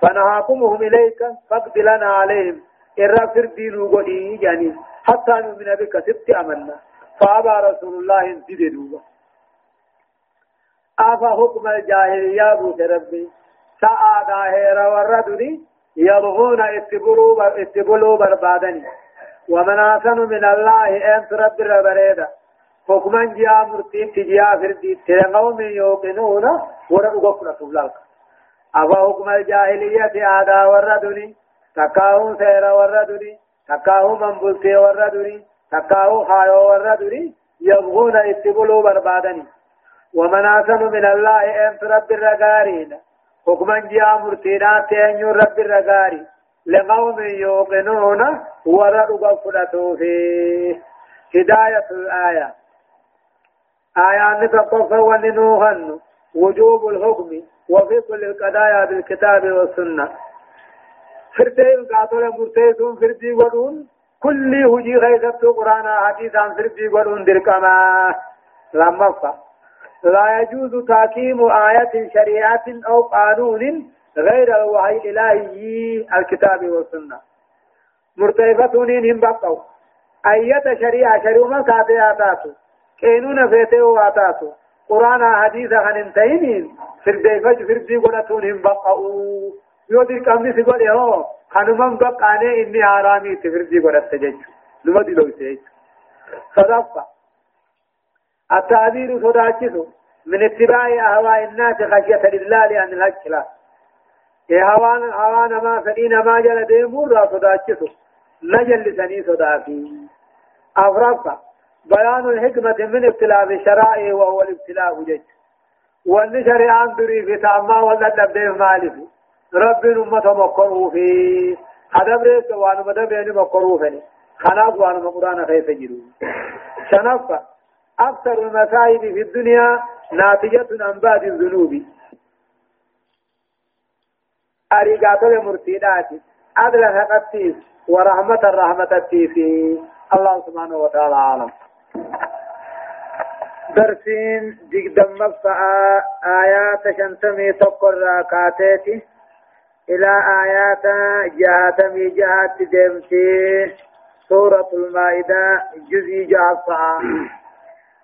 فنهاكمهم إليك فاقبلنا عليهم. إرى فر دينو قدي جاني حتى نؤمن بك ست أمنا فأبى رسول الله انتدنوا أفا حكم الجاهلية بوك ربي سعى داهر والردني يبغون اتبلوا بربادني ومن أحسن من الله أنت رب الربريده حكما جاء مرتين تجاء فردي تلقوا من يوقنون ورأوا سبلاك أفا حكم الجاهلية آدا وردني تكاهم سير وردني تكاهم منبلتي وردني تكاهم خايو وردني يبغون اتبلوا بربادني ومن أحسن من الله أنت رب الرقارين حكما جاء مرتينات أن رب الرقاري لقوم يوقنون ورد فلتوا فيه. هداية الآية. آيات تقف وننوهن. وجوب الحكم وفي كل القضايا بالكتاب والسنة. فردين قاتل مرتيسون فردي ودون. كل هجي غيثت قرآن حديثا فردي ودون دركما. لما لا يجوز تحكيم آية شريعة أو قانون غير الوحي الإلهي الكتاب والسنة. مرتيفتون هم بقوا أية شريعة شريعة كاتياتاتو كينون فيته واتاتو قرآن حديث عن انتهين فردي قلتون هم بقوا يودي كمي سيقول يهو خنمان بقاني إني حرامي تفردي قلت تجج لما دي لو سيج صدفة التعبير صداجته من اتباع أهواء الناس خشية لله لأن الحق لا هوان هوان ما فدين ما جل ديمور را صداجته نجل سني صداقي أفرقا بيان الحكمة من ابتلاء الشرائع وهو الابتلاء جج وان شريعان دري في تاما ولا دبدي مالف رب أمة مقروا في. هدبريك وان مدبين مقروا فني. خلاص وان مقران خيف جرو شنفة. أكثر المصائب في الدنيا ناتجة عن بعض الذنوب. أريقات المرتدات عدل حقتيس ورحمة الرحمة التيسي الله سبحانه وتعالى عالم درسين دقدم مفعى آيات شنتمي تقر راكاتيتي. إلى آيات جهاتمي جهات دمتي سورة المائدة جزي جهات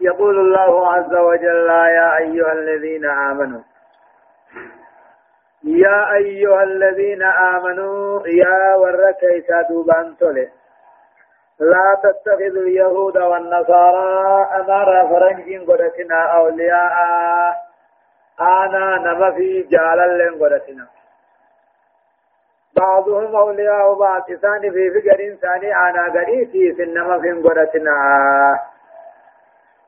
يقول الله عز وجل يا أيها الذين آمنوا يا أيها الذين آمنوا يا ورك دوبان تولي لا تتخذوا اليهود والنصارى أمر فرنجين قدتنا أولياء أنا نما في جالا لن قدتنا. بعضهم أولياء بعض ثاني في فقر ثاني أنا قريتي في النما في قدتنا.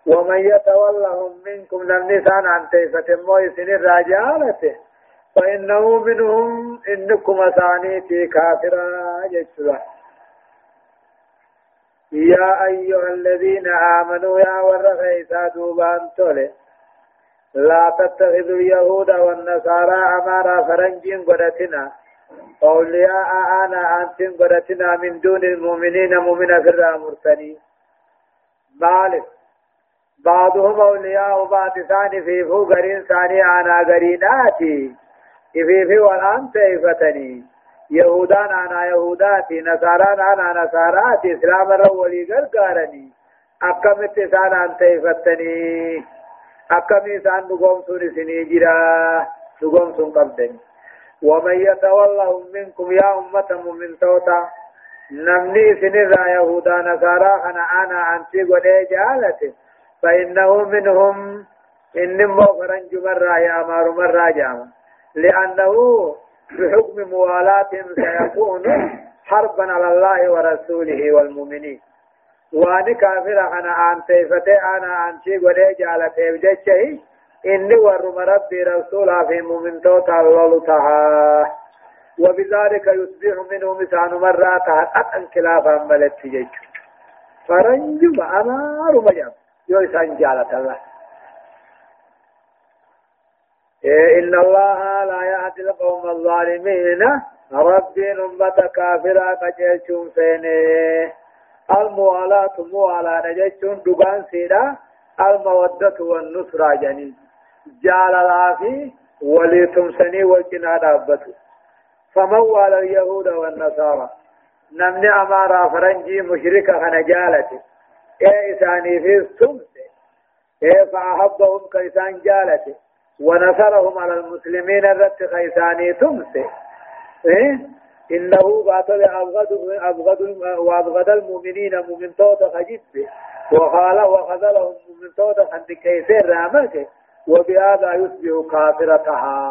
ومن يتولهم منكم لم نسان عن تيفة مويسن الرجالة فإنه منهم إنكم ثانيتي كافرا جتلا يا أيها الذين آمنوا يا ورغيسا دوبان تولي لا تتخذوا اليهود والنصارى أمارا فرنجين قدتنا. أولياء أنا أنتم قدتنا من دون المؤمنين مؤمنة في الرامرتني. مالك. بعضهم أولياء بعض ثاني في فو غرين ثاني أنا غريناتي في في والآن تيفتني يهودان أنا يهوداتي نصاران أنا نصاراتي إسلام الرولي غرغارني أكمت إسان أن تيفتني أكم إسان نقوم سن سني جرا نقوم سن قبدني ومن يتولهم منكم يا أمة من توتا نمني سنرا يهودا نصارى أنا أنا أنتي قد جالته فإنه منهم. إنما فرنج مرة يا أمار مرة جامع لأنه بحكم موالاة سيكون حربا على الله ورسوله والمؤمنين. وأنا كافر أنا أن تيفتي أنا أن شيء ولي جعل تيبجتشي إني ورم ربي رسولا في مؤمن توتا الله وبذلك يصبح منه مسان مرة تحت انكلافا ملت جيش. فرنج أمار مجام يو إسان الله. إيه إن الله لا يهدي القوم الظالمين. ربي أمة كافرة قجلتم سيني الموالاة موالاة نجتم دقان سيدا. المودة والنصرة جنين جال العافي وليتم سني والجنا دابته فمن والى اليهود والنصارى. نمني أمارا فرنجي مشركة خنجالته إيه في السمس إيه فأحبهم كيسان جالته ونصرهم على المسلمين الرت خيساني تمسي إيه؟ إنه باطل أبغض أبغض وأبغض المؤمنين مؤمن توت خجيب وقال وخذلهم مؤمن توت خند كيسير رامك وبهذا يصبح كافرتها.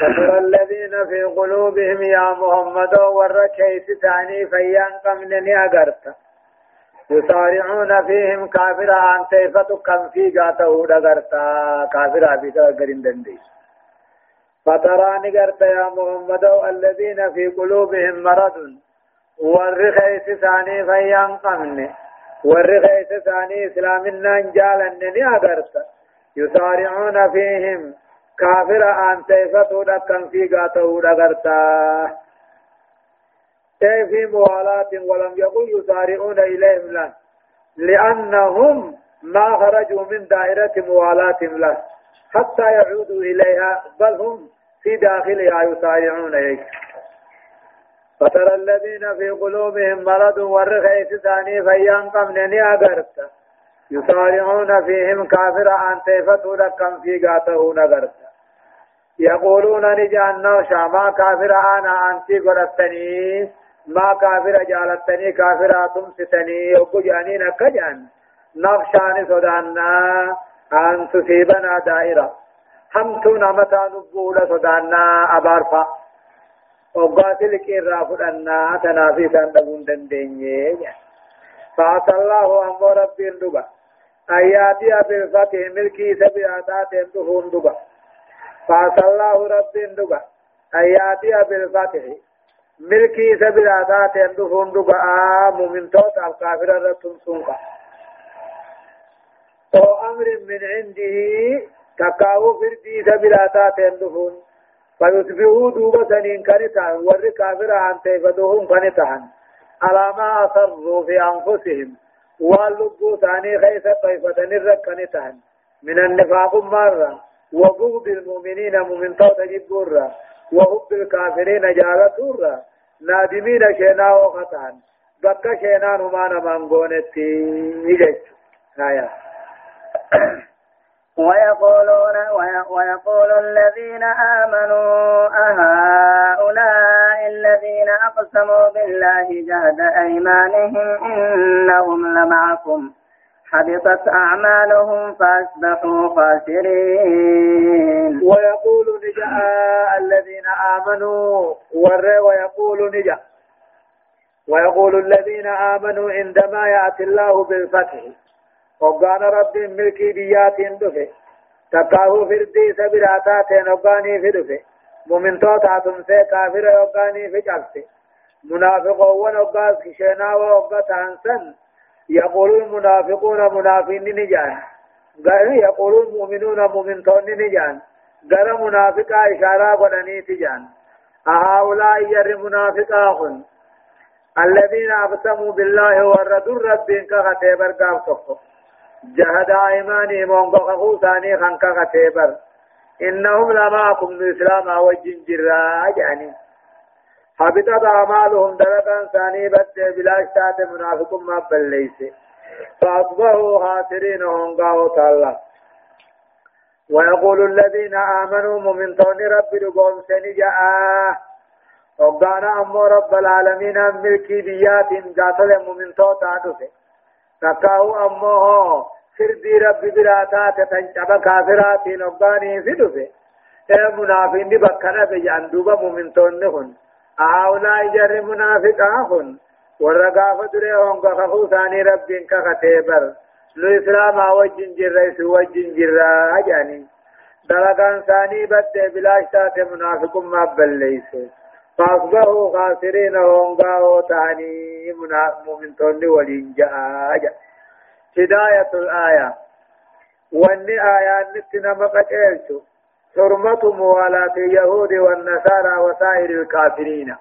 كفر الذين في قلوبهم يا محمد والركيس تعني فيان قمنني أغرت يسارعون فيهم كافر أن تيفتو كم في جاته دغرتا كافر أبي تغرين دنديش فتراني قرت يا محمد الذين في قلوبهم مرض. والرخيس ثاني فيان قمن. والرخيس ثاني إسلامنا جالنني أغرت يسارعون فيهم كافر أن تيفتو دكا في قاته دغرتا في موالاة ولم يقل يسارعون إليهم له لأنهم ما خرجوا من دائرة موالاة له حتى يعودوا إليها بل هم في داخلها يسارعون إليك فترى الذين في قلوبهم مرض والرخيس ثاني فيان قمنني أغرت يسارعون فيهم كافر أن تيفتوا لكم في قاته نغرت يقولون نجعلنا شاما كافر أنا أنتي قرأتني ما كافر جالتني كافر تمستني. وكجاني نكجان نخشاني صدانا. أن تصيبنا دائرة. همتو نمتا نبولا صدانا أبارفا. وقاتل كيرا فدنا تنافي سندقون دنديني فعسى الله أمو ربي اندبا آياتي بالفتح ملكي سبيعتات اندفون دبا فعسى الله ربي اندبا آياتي بالفتح ملكي سبيعتات اندفون دبا مؤمن توت الكافر رتم سنقا أو أمر من عنده تكاو فردي سبلاتا تندفون فيصبحوا دوبا سنين كنتان ور كافر عن تيفدوهم كنتان على ما أصروا في أنفسهم واللبو ثاني خيس طيفة نرك كنتان من النفاق مرة وبغض المؤمنين مؤمن توت جبورا وحب الكافرين جالتورا نادمين شينا وخطان بكا شينا نمان قونتي يجيش آيات ويقولون ويقول الذين آمنوا أهؤلاء الذين أقسموا بالله جهد أيمانهم إنهم لمعكم. حبطت أعمالهم فأصبحوا خاسرين. ويقول نجاء الذين آمنوا ور ويقول نجاء ويقول الذين آمنوا عندما يأتي الله بالفتح. وقال رب ملكي بياتين دفه تقاهو فردي وقاني في دفه مؤمن توتا تمسي كافر وقاني في جلسه منافقون وقاس كشينا وقات عنسن يقول المنافقون منافقين نجان يقول المؤمنون مؤمنون نجان غير منافقا إشارة قدني تجان أهؤلاء ير منافقا الذين أقسموا بالله وردوا ربين كغتبر قاب صفه جهد إيماني مونغو خخو ثاني خنكا كتبر إنهم لماكم الاسلام وجن جرا يعني حبطت اعمالهم درجا ثاني بد بلا اشتات منافق ما بليس فأصبحوا خاسرين هونغاو تعالى ويقول الذين آمنوا مؤمن توني رب لقوم سنجاء وقانا امو رب العالمين ملكي بيات قاتل مؤمن تو تعدفه تكاو أمه سردي ربي براتات تنجب كافرات نباني في دفه منافقين بكنا بجان دوبا مؤمنتون نهن هؤلاء جر منافقاهن ورقافة دري هنگا خفو ثاني ربين كختيبر لو اسلام وجن جر سو وجن جر اجاني دلقان ثاني بد بلاش تات منافق ما بليسه فأصبحوا خاسرين هونغا وتعني مؤمن توني ولين جاء هداية الآية واني آيات نتنا مقتلت حرمة موالاة اليهود والنصارى وسائر الكافرين.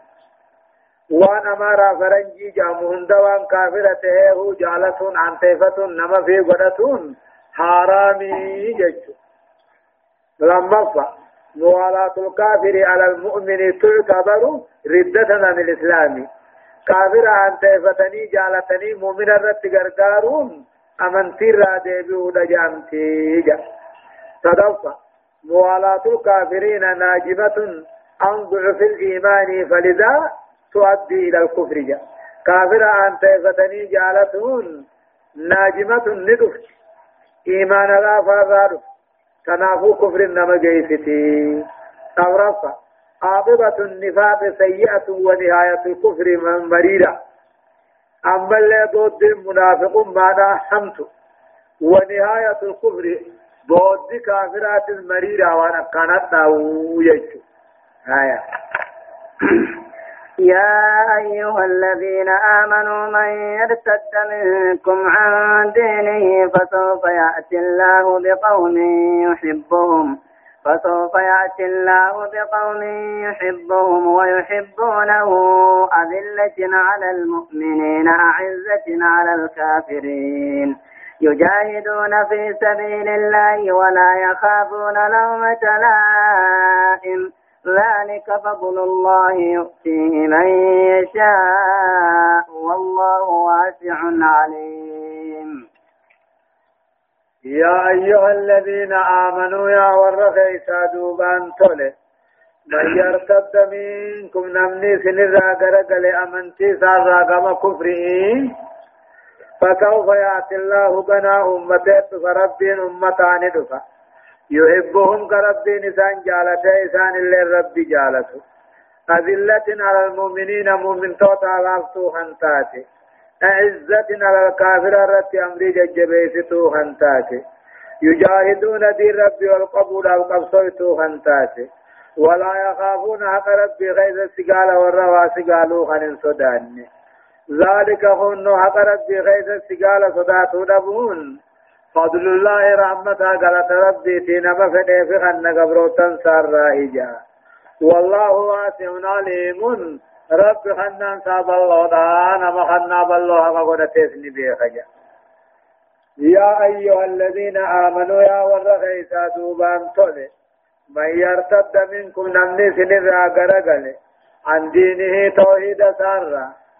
وان امارا فرنجي جامهن دوان كافرة هو جالتون عن تيفة نما في قدتون حرامي جج لما موالاة الكافر على المؤمن تعتبر ردة عن الإسلام. كافر عن تيفتني جالتني مؤمن الرد غرغارون أمنتي را ديبيو دجامتي جا صدفة موالاة الكافرين ناجمة عن ضعف الإيمان فلذا تؤدي إلى الكفر. جا كافر عن تيفتني جالتون ناجمة ندفت إيمان لا فرادف تنافو كفر نما جيستي. أورفا عاقبة النفاق سيئة ونهاية الكفر من مريرة. أما اللي ضد المنافق ماذا حمت ونهاية الكفر ضد كافرات المريرة وأنا كانت يجو آية يا أيها الذين آمنوا من يرتد منكم عن دينه فسوف يأتي الله بقوم يحبهم فسوف يأتي الله بقوم يحبهم ويحبونه أذلة على المؤمنين أعزة على الكافرين يجاهدون في سبيل الله ولا يخافون لومة لائم ذلك فضل الله يؤتيه من يشاء. والله واسع عليم. يا أيها الذين آمنوا يا ورخيسا دوبان تولي. من يرتد منكم نمني سنرى قرقل أمنتي سارا كفره فسوف يأتي الله بنا أمته فربين أمتان دفا يحبهم كرب نسان جالته إسان اللي رب جالته. أذلة على المؤمنين مؤمن توتا غافتو خنتاتي أعزة على الكافر رت أمري ججبيستو خنتاتي يجاهدون دين ربي والقبول أو قبصيتو خنتاتي ولا يخافون حق ربي غير السقال والروا سقالو خن صدان ذلك هن حق ربي غير السقال صداتو دبون فضل الله رحمتها قالت ربي تينا مفني في خن قبروتن سار راهجا. والله واسع عليم. رب خنان صاب الله دانا مخنا بالله مقود تسني بيخجا يا أيها الذين آمنوا يا ورغيسا دوبان تولي من يرتد منكم نمني سنرى قرقل. عن دينه توحيد سارة.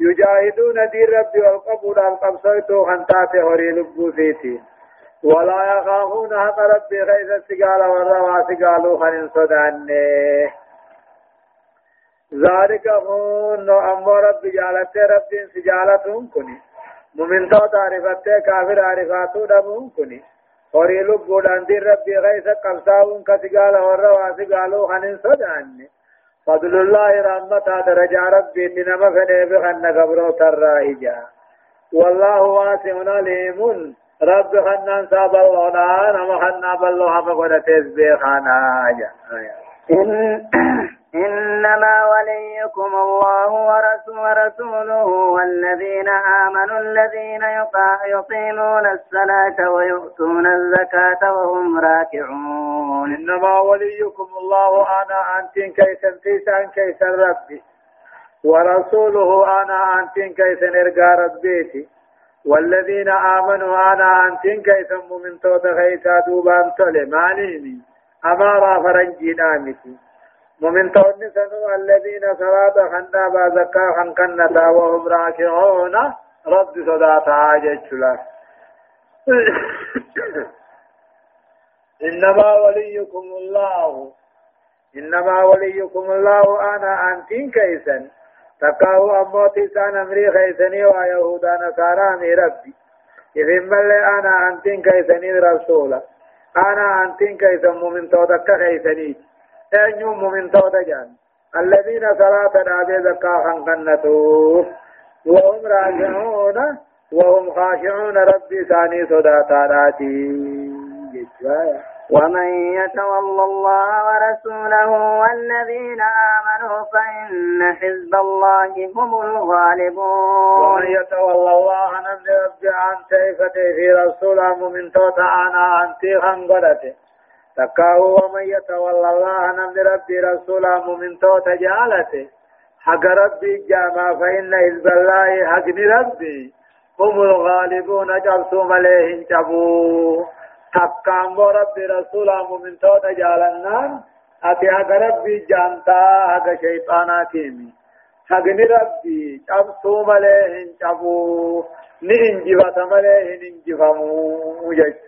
يجاهدون دين ربي والقبول القبصيتو خنتات هوري لبوسيتين ولا يخافون حق ربي غيث السقال والروا سقالوا خن صدانه ذلك هون أمو رب جالت رب سجالتهم كني. ممن تو تعرفت كافر عرفاتو دمهم كني. هوري لبو داندين ربي غيث قبساون كسقال والروا سقالوا خن صدانه فضل الله رحمة درجة ربي إنما فنه بخن قبرو ترائجا والله واسع عليم. رب خنان ساب الله نما خنا بالله ما قد تسبيح خانا إن إنما وليكم الله ورسوله والذين آمنوا الذين يقيمون الصلاة ويؤتون الزكاة وهم راكعون. إنما وليكم الله أنا أنتين كيسا تيسان كيسا ربي. ورسوله أنا أنتين كيسا إرقى ربيتي. والذين آمنوا أنا أنتين كيسم من توت غيسا دوبان تولي ماليني. أمارا فرنجي نامتي. ومن توت سنو الذين صلاة خنا بازكا خنقنتا وهم راكعون. رب صداتا عاجج إنما وليكم الله. إنما وليكم الله أنا أنتين كيسن. تقاو أموتي سان أمري خيسني ويهودا نصارى أمي ربي. إذن ملي أنا أنتين كيسني رسولا. أنا أنتين كيسن مؤمن تودك خيسني. أن يوم مؤمن تودا جان. الذين صلاة الأبي زكاة قنتوا وهم راجعون. وهم خاشعون. ربي ثاني صداتاتي ومن يتول الله ورسوله والذين آمنوا فإن حزب الله هم الغالبون. ومن يتول الله نمد ربي عن تيفته في رسوله من توتا أنا أنتي خنقرته تكاو ومن يتولى الله نمد ربي رسوله من توتا جالته حق ربي جاما فإن حزب الله حق ربي هم الغالبون جبسوا مليهن جبوا تقام ربي رسوله من توتا جالنان أتي حق ربي جانتا حق شيطاناتيمي حقني ربي جبسوا مليهن جبوا نئنجبت مليهن انجفموا جيش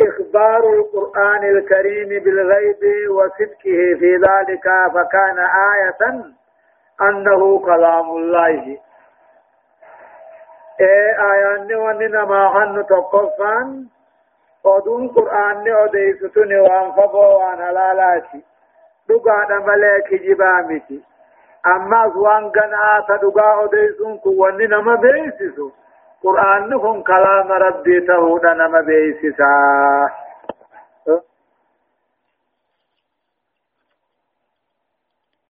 إخبار القرآن الكريم بالغيب وصدقه في ذلك فكان آية أنه كلام الله. إيه آيان وننا ما حن تقفان ودون قرآن أديستني وانفبو وأن هلالاتي. دقا ملك جبامتي أما وان قناة دقا أديسون كواننا ما بيسسو قرآن كن كلام ربي تهودا نما بيسسا